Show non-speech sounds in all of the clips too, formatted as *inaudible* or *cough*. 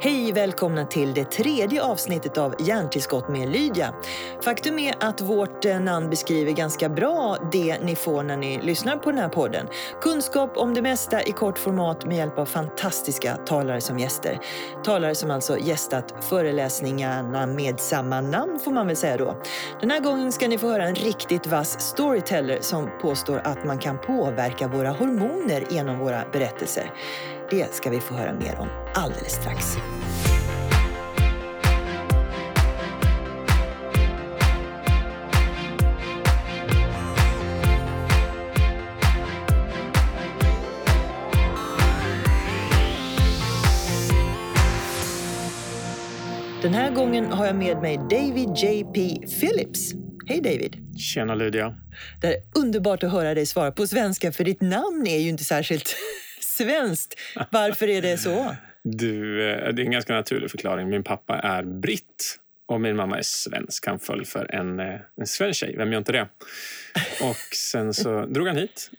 Hej, välkomna till det tredje avsnittet av Hjärntillskott med Lydia. Faktum är att vårt eh, namn beskriver ganska bra det ni får när ni lyssnar på den här podden. Kunskap om det mesta i kort format med hjälp av fantastiska talare som gäster. Talare som alltså gästat föreläsningarna med samma namn får man väl säga då. Den här gången ska ni få höra en riktigt vass storyteller som påstår att man kan påverka våra hormoner genom våra berättelser. Det ska vi få höra mer om alldeles strax. Den här gången har jag med mig David J.P. Phillips. Hej David! Tjena Lydia! Det är underbart att höra dig svara på svenska för ditt namn är ju inte särskilt svenskt. Varför är det så? Du, eh, det är en ganska naturlig förklaring. Min pappa är britt och min mamma är svensk. Han föll för en, eh, en svensk tjej. Vem gör inte det? Och sen så drog han hit.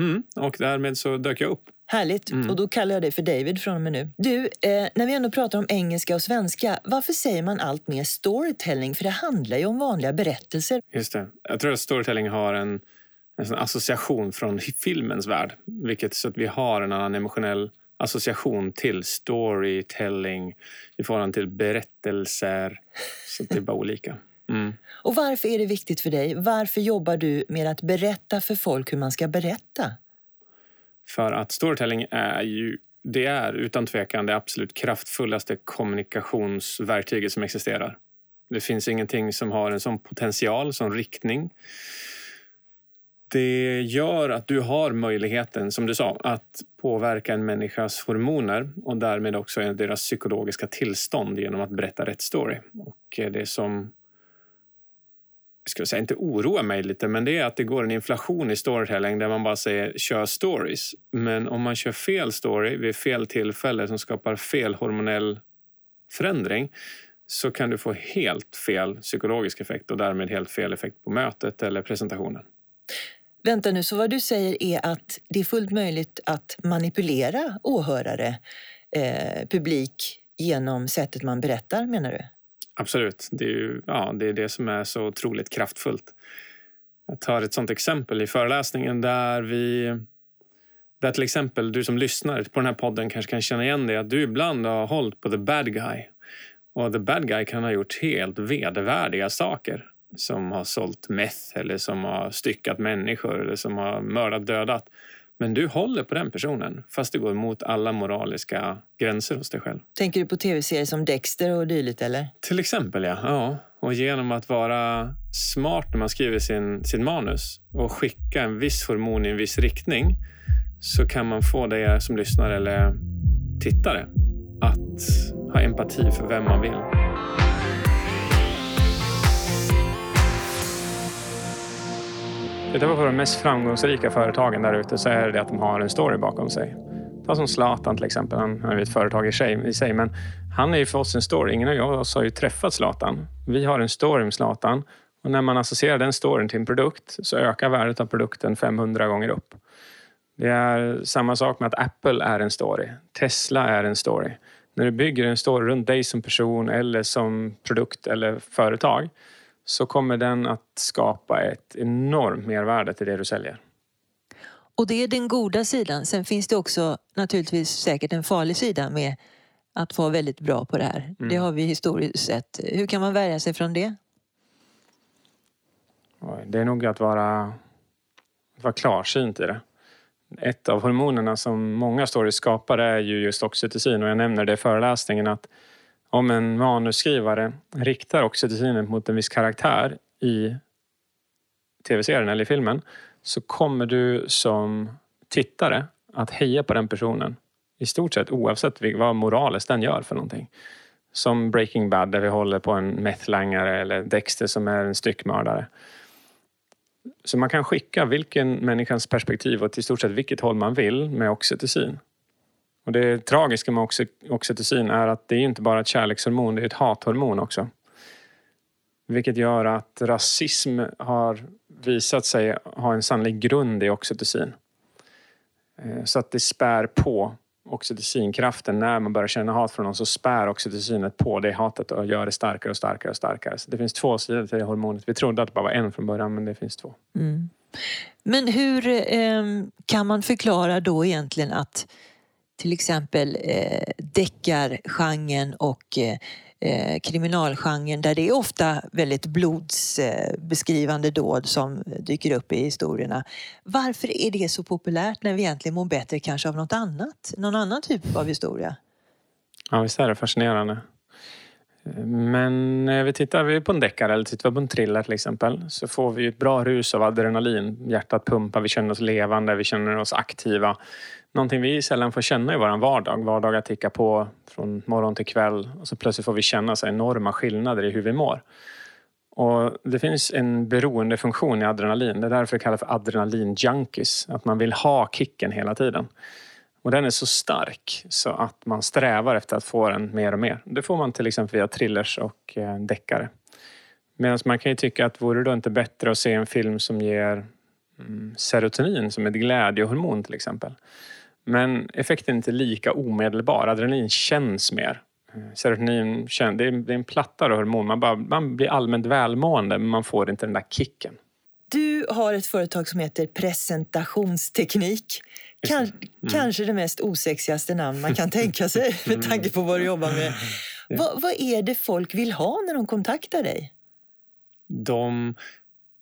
Mm, och därmed så dök jag upp. Härligt. Mm. Och då kallar jag dig för David från och med nu. Du, eh, när vi ändå pratar om engelska och svenska, varför säger man allt mer storytelling? För det handlar ju om vanliga berättelser. Just det. Jag tror att storytelling har en en association från filmens värld. Vilket så att vi har en annan emotionell association till storytelling i förhållande till berättelser. Så det är bara olika. Mm. Och varför är det viktigt för dig? Varför jobbar du med att berätta för folk hur man ska berätta? För att storytelling är ju det är utan tvekan det absolut kraftfullaste kommunikationsverktyget som existerar. Det finns ingenting som har en sån potential, sån riktning det gör att du har möjligheten, som du sa, att påverka en människas hormoner och därmed också deras psykologiska tillstånd genom att berätta rätt story. Och eh, det som skulle säga, inte oroar mig lite, men det är att det går en inflation i storytelling där man bara säger kör stories. Men om man kör fel story vid fel tillfälle som skapar fel hormonell förändring så kan du få helt fel psykologisk effekt och därmed helt fel effekt på mötet eller presentationen. Vänta nu, så vad du säger är att det är fullt möjligt att manipulera åhörare, eh, publik, genom sättet man berättar, menar du? Absolut. Det är, ju, ja, det är det som är så otroligt kraftfullt. Jag tar ett sånt exempel i föreläsningen där vi där till exempel du som lyssnar på den här podden kanske kan känna igen dig att du ibland har hållit på the bad guy. Och the bad guy kan ha gjort helt vedervärdiga saker som har sålt meth eller som har styckat människor eller som har mördat dödat. Men du håller på den personen fast det går emot alla moraliska gränser hos dig själv. Tänker du på tv-serier som Dexter och dylikt eller? Till exempel ja. ja. Och genom att vara smart när man skriver sin, sin manus och skicka en viss hormon i en viss riktning så kan man få dig som lyssnare eller tittare att ha empati för vem man vill. Tittar på de mest framgångsrika företagen där ute så är det att de har en story bakom sig. Ta som Zlatan till exempel. Han är ett företag i sig, i sig men han är ju för oss en story. Ingen av oss har ju träffat Zlatan. Vi har en story med Zlatan och när man associerar den storyn till en produkt så ökar värdet av produkten 500 gånger upp. Det är samma sak med att Apple är en story. Tesla är en story. När du bygger en story runt dig som person eller som produkt eller företag så kommer den att skapa ett enormt mervärde till det du säljer. Och det är den goda sidan. Sen finns det också naturligtvis säkert en farlig sida med att vara väldigt bra på det här. Mm. Det har vi historiskt sett. Hur kan man värja sig från det? Det är nog att vara, att vara klarsynt i det. Ett av hormonerna som många stories skapar är ju just oxytocin och jag nämner det i föreläsningen att om en manusskrivare riktar oxytocinet mot en viss karaktär i tv-serien eller i filmen så kommer du som tittare att heja på den personen. I stort sett oavsett vad moraliskt den gör för någonting. Som Breaking Bad där vi håller på en methlangare eller Dexter som är en styckmördare. Så man kan skicka vilken människans perspektiv åt i stort sett vilket håll man vill med oxytocin. Och det tragiska med oxytocin är att det är inte bara ett kärlekshormon, det är ett hathormon också. Vilket gör att rasism har visat sig ha en sannolik grund i oxytocin. Eh, så att det spär på oxytocinkraften. När man börjar känna hat från någon så spär oxytocinet på det hatet och gör det starkare och starkare och starkare. Så det finns två sidor till det hormonet. Vi trodde att det bara var en från början men det finns två. Mm. Men hur eh, kan man förklara då egentligen att till exempel eh, deckargenren och eh, eh, kriminalgenren där det är ofta väldigt blodsbeskrivande dåd som dyker upp i historierna. Varför är det så populärt när vi egentligen mår bättre kanske av något annat? Någon annan typ av historia? Ja, visst är det fascinerande. Men när vi tittar på en deckare eller tittar på en thriller till exempel så får vi ett bra rus av adrenalin. Hjärtat pumpar, vi känner oss levande, vi känner oss aktiva någonting vi sällan får känna i vår vardag. Vardagar tickar på från morgon till kväll och så plötsligt får vi känna så enorma skillnader i hur vi mår. Och det finns en beroendefunktion i adrenalin. Det är därför det kallas för adrenalin-junkies. Att man vill ha kicken hela tiden. Och den är så stark så att man strävar efter att få den mer och mer. Det får man till exempel via thrillers och eh, deckare. Medan man kan ju tycka att vore det då inte bättre att se en film som ger mm, serotonin som ett glädjehormon till exempel. Men effekten är inte lika omedelbar. Adrenalin känns mer. Eh, serotonin känns, det, är, en plattare hormon. Man, bara, man blir allmänt välmående men man får inte den där kicken. Du har ett företag som heter Presentationsteknik. Kan, mm. Kanske det mest osexigaste namn man kan tänka sig *laughs* med tanke på vad du jobbar med. Vad, vad är det folk vill ha när de kontaktar dig? De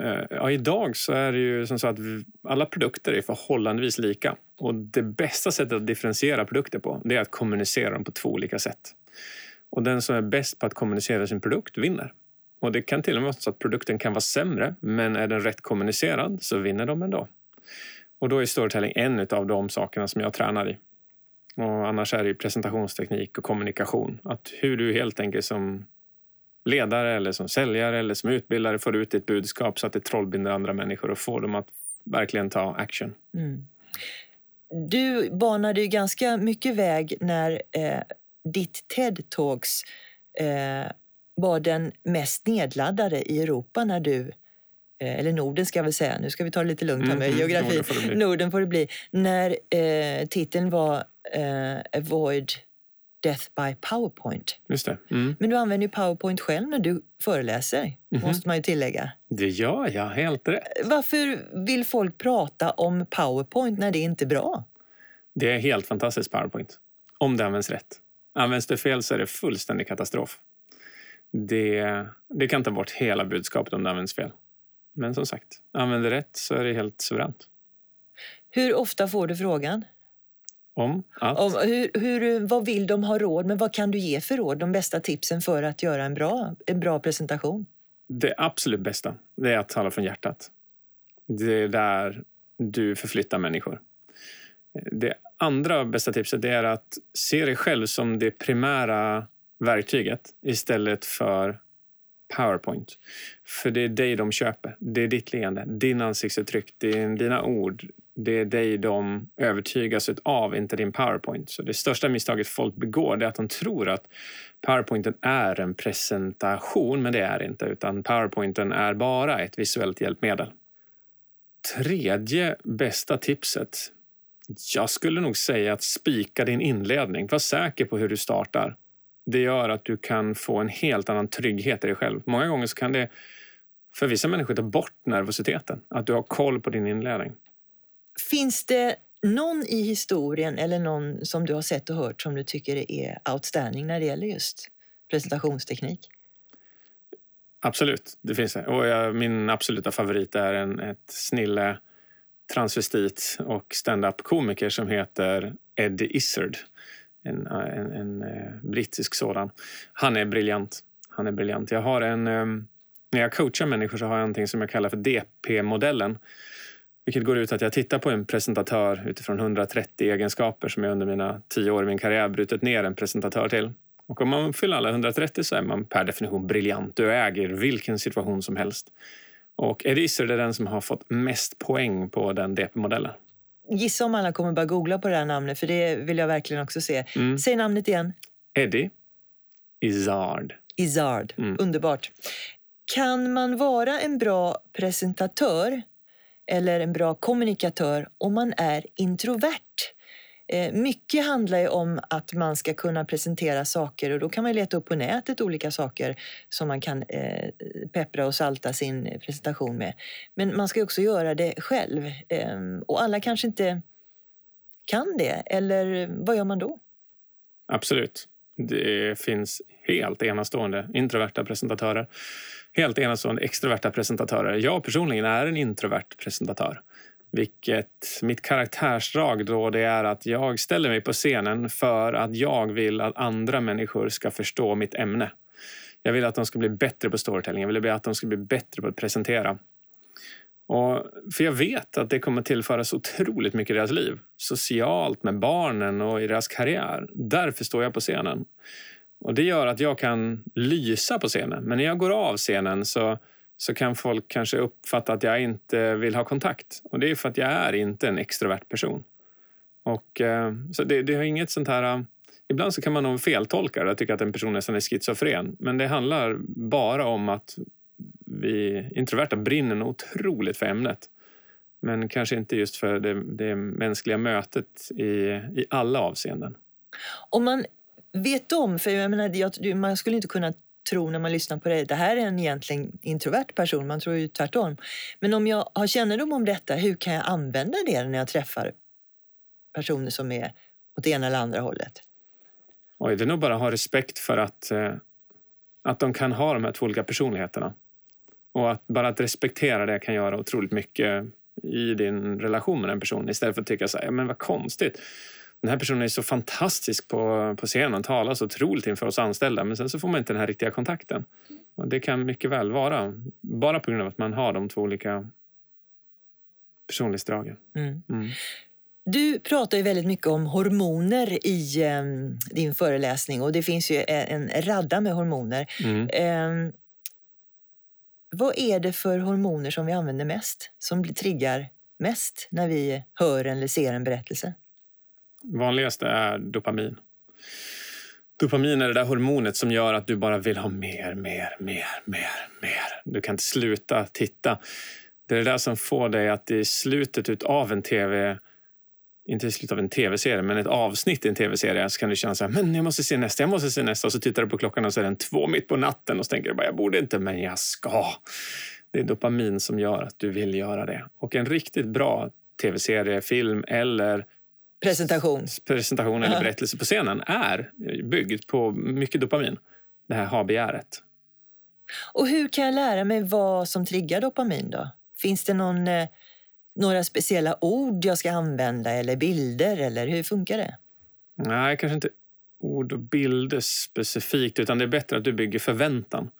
Eh, ja, idag så är det ju som så att alla produkter är förhållandevis lika. Och det bästa sättet att differentiera produkter på det är att kommunicera dem på två olika sätt. Och den som är bäst på att kommunicera sin produkt vinner. Och det kan till och med vara så att produkten kan vara sämre men är den rätt kommunicerad så vinner de ändå. Och då är storytelling en av de sakerna som jag tränar i. Och annars är det presentationsteknik och kommunikation. Att hur du helt enkelt som ledare eller som säljare eller som utbildare får ut ditt budskap så att det trollbinder andra människor och får dem att verkligen ta action. Mm. Du banade ju ganska mycket väg när eh, ditt TED-talks eh, var den mest nedladdade i Europa när du eller Norden ska jag väl säga, nu ska vi ta det lite lugnt här med mm, geografi. Norden får, Norden får det bli. När eh, titeln var eh, Avoid Death by Powerpoint. Just det. Mm. Men du använder ju Powerpoint själv när du föreläser, mm -hmm. måste man ju tillägga. Det gör jag, helt rätt. Varför vill folk prata om Powerpoint när det inte är bra? Det är helt fantastiskt Powerpoint. Om det används rätt. Används det fel så är det fullständig katastrof. Det, det kan ta bort hela budskapet om det används fel. Men som sagt, använder rätt så är det helt suveränt. Hur ofta får du frågan? Om att? Om hur, hur, vad vill de ha råd med? Vad kan du ge för råd? De bästa tipsen för att göra en bra, en bra presentation? Det absolut bästa det är att tala från hjärtat. Det är där du förflyttar människor. Det andra bästa tipset är att se dig själv som det primära verktyget istället för Powerpoint. För det är dig de köper. Det är ditt leende, din ansiktsuttryck, dina ord. Det är dig de övertygas av, inte din Powerpoint. Så det största misstaget folk begår är att de tror att Powerpointen är en presentation, men det är det inte. Utan Powerpointen är bara ett visuellt hjälpmedel. Tredje bästa tipset. Jag skulle nog säga att spika din inledning. Var säker på hur du startar det gör att du kan få en helt annan trygghet i dig själv. Många gånger så kan det för vissa människor ta bort nervositeten. Att du har koll på din inledning. Finns det någon i historien eller någon som du har sett och hört som du tycker är outstanding när det gäller just presentationsteknik? Absolut, det finns det. Och jag, min absoluta favorit är en, ett snille transvestit och stand-up komiker som heter Eddie Izzard Eh, en, en, en brittisk sådan. Han är briljant. Han är briljant. Jag har en... Ehm, när jag coachar människor så har jag någonting som jag kallar för DP-modellen. Vilket går ut att jag tittar på en presentatör utifrån 130 egenskaper som jag under mina tio år i min karriär brutit ner en presentatör till. Och om man fyller alla 130 så är man per definition briljant. Du äger vilken situation som helst. Och Eriser är den som har fått mest poäng på den DP-modellen gissa om alla kommer bara googla på det här namnet för det vill jag verkligen också se. Mm. Säg namnet igen. Eddie Izzard. Izzard, mm. underbart. Kan man vara en bra presentatör eller en bra kommunikatör om man är introvert? Eh, mycket handlar ju om att man ska kunna presentera saker och då kan man leta upp på nätet olika saker som man kan eh, peppra och salta sin presentation med. Men man ska också göra det själv eh, och alla kanske inte kan det, eller vad gör man då? Absolut. Det finns helt enastående introverta presentatörer. Helt enastående extroverta presentatörer. Jag personligen är en introvert presentatör. Vilket mitt karaktärsdrag då det är att jag ställer mig på scenen för att jag vill att andra människor ska förstå mitt ämne. Jag vill att de ska bli bättre på storytelling. Jag vill att de ska bli bättre på att presentera. Och, för jag vet att det kommer tillföra så otroligt mycket i deras liv. Socialt, med barnen och i deras karriär. Därför står jag på scenen. Och Det gör att jag kan lysa på scenen. Men när jag går av scenen så, så kan folk kanske uppfatta att jag inte vill ha kontakt. Och Det är för att jag är inte en extrovert person. Och, eh, så det, det har inget sånt här... Eh, ibland så kan man nog feltolka det och tycka att en person nästan är schizofren. Men det handlar bara om att vi introverta brinner otroligt för ämnet. Men kanske inte just för det, det mänskliga mötet i, i alla avseenden. Om man vet om, för jag menar, man skulle inte kunna tro när man lyssnar på dig, det här är en egentligen introvert person, man tror ju tvärtom. Men om jag har kännedom om detta, hur kan jag använda det när jag träffar personer som är åt ena eller andra hållet? Oj, det är nog bara att ha respekt för att, eh, att de kan ha de här två olika personligheterna. Och att bara att respektera det kan göra otroligt mycket i din relation med den personen istället för att tycka så här, men vad konstigt. Den här personen är så fantastisk på, på scenen, talar så otroligt inför oss anställda men sen så får man inte den här riktiga kontakten. Och det kan mycket väl vara bara på grund av att man har de två olika personlighetsdragen. Mm. Mm. Du pratar ju väldigt mycket om hormoner i eh, din föreläsning och det finns ju en, en radda med hormoner. Mm. Eh, vad är det för hormoner som vi använder mest, som triggar mest när vi hör eller ser en berättelse? Vanligaste är dopamin. Dopamin är det där hormonet som gör att du bara vill ha mer, mer, mer, mer, mer. Du kan inte sluta titta. Det är det där som får dig att i slutet av en tv inte i slutet av en tv-serie, men ett avsnitt i en tv-serie så kan du känna så här, men jag måste se nästa, jag måste se nästa. Och så tittar du på klockan och så är den två mitt på natten och så tänker du bara, jag borde inte, men jag ska. Det är dopamin som gör att du vill göra det. Och en riktigt bra tv-serie, film eller presentation, presentation eller berättelse på scenen är byggd på mycket dopamin. Det här ha-begäret. Och hur kan jag lära mig vad som triggar dopamin då? Finns det någon eh, några speciella ord jag ska använda eller bilder eller hur funkar det? Nej, kanske inte ord och bilder specifikt utan det är bättre att du bygger förväntan.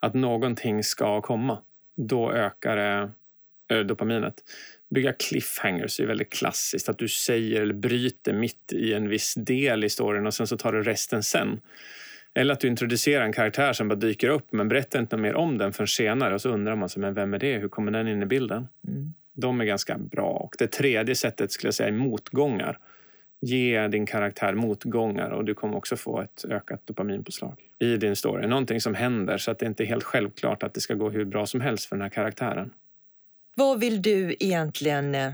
Att någonting ska komma. Då ökar det dopaminet. Bygga cliffhangers är väldigt klassiskt. Att du säger eller bryter mitt i en viss del i storyn och sen så tar du resten sen. Eller att du introducerar en karaktär som bara dyker upp men berättar inte mer om den förrän senare och så undrar man sig, men vem är det? Hur kommer den in i bilden? Mm. De är ganska bra. Och det tredje sättet skulle jag säga är motgångar. Ge din karaktär motgångar och du kommer också få ett ökat dopaminpåslag i din story. Någonting som händer så att det inte är helt självklart att det ska gå hur bra som helst för den här karaktären. Vad vill du egentligen eh,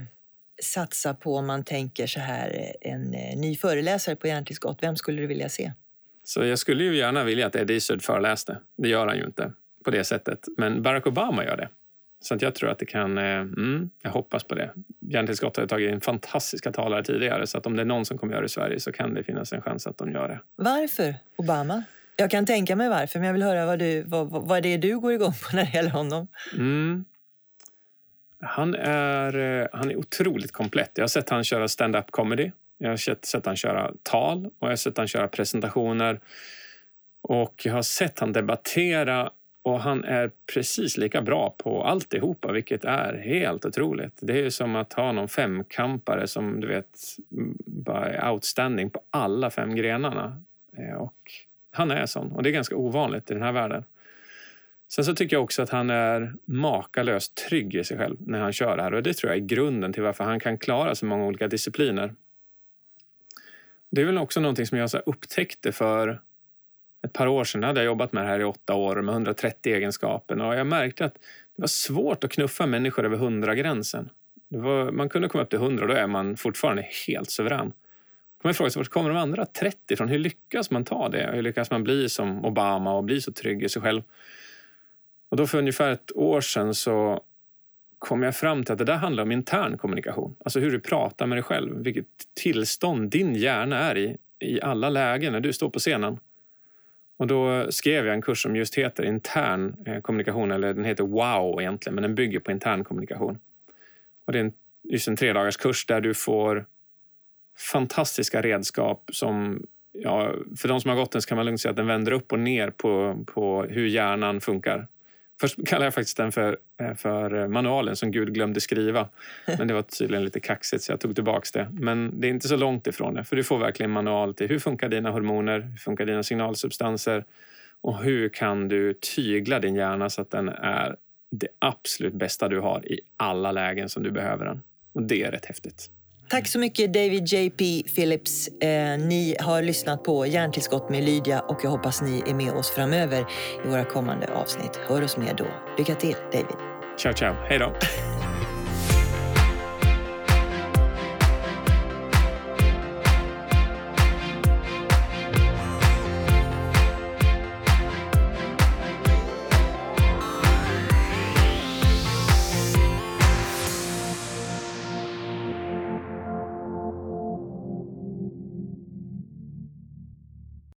satsa på om man tänker så här, eh, en eh, ny föreläsare på Hjärntillskott? Vem skulle du vilja se? Så jag skulle ju gärna vilja att Eddie Izzard föreläste. Det gör han ju inte på det sättet. Men Barack Obama gör det. Så jag tror att det kan... Mm, jag hoppas på det. Hjärntillskott har tagit in fantastiska talare tidigare så att om det är någon som kommer göra det i Sverige så kan det finnas en chans att de gör det. Varför Obama? Jag kan tänka mig varför, men jag vill höra vad, du, vad, vad det är du går igång på när det gäller honom. Mm. Han, är, eh, han är otroligt komplett. Jag har sett han köra stand-up comedy. Jag har sett, sett han köra tal och jag har sett han köra presentationer. Och jag har sett han debattera och han är precis lika bra på alltihopa, vilket är helt otroligt. Det är som att ha någon femkampare som du vet bara är outstanding på alla fem grenarna. Eh, och han är sån och det är ganska ovanligt i den här världen. Sen så tycker jag också att han är makalöst trygg i sig själv när han kör det här och det tror jag är grunden till varför han kan klara så många olika discipliner. Det är väl också någonting som jag så upptäckte för ett par år sedan hade jag jobbat med det här i åtta år med 130 egenskaper och jag märkte att det var svårt att knuffa människor över 100-gränsen. Man kunde komma upp till 100 och då är man fortfarande helt suverän. kan man fråga sig, vart kommer de andra 30 ifrån? Hur lyckas man ta det? Hur lyckas man bli som Obama och bli så trygg i sig själv? Och då för ungefär ett år sedan så kom jag fram till att det där handlar om intern kommunikation. Alltså hur du pratar med dig själv. Vilket tillstånd din hjärna är i, i alla lägen när du står på scenen. Och då skrev jag en kurs som just heter intern eh, kommunikation, eller den heter WOW egentligen, men den bygger på intern kommunikation. Och det är en, just en tredagars kurs där du får fantastiska redskap som Ja, för de som har gått den så kan man lugnt säga att den vänder upp och ner på, på hur hjärnan funkar. Först kallar jag faktiskt den för, eh, för manualen som Gud glömde skriva. *laughs* Men det var tydligen lite kaxigt så jag tog tillbaks det. Men det är inte så långt ifrån det. För du får verkligen manual till hur funkar dina hormoner, hur funkar dina signalsubstanser och hur kan du tygla din hjärna så att den är det absolut bästa du har i alla lägen som du behöver den. Och det är rätt häftigt. Tack så mycket David JP Phillips. Eh, ni har lyssnat på Hjärntillskott med Lydia och jag hoppas ni är med oss framöver i våra kommande avsnitt. Hör oss med då. Lycka till David. Ciao, ciao. Hej då.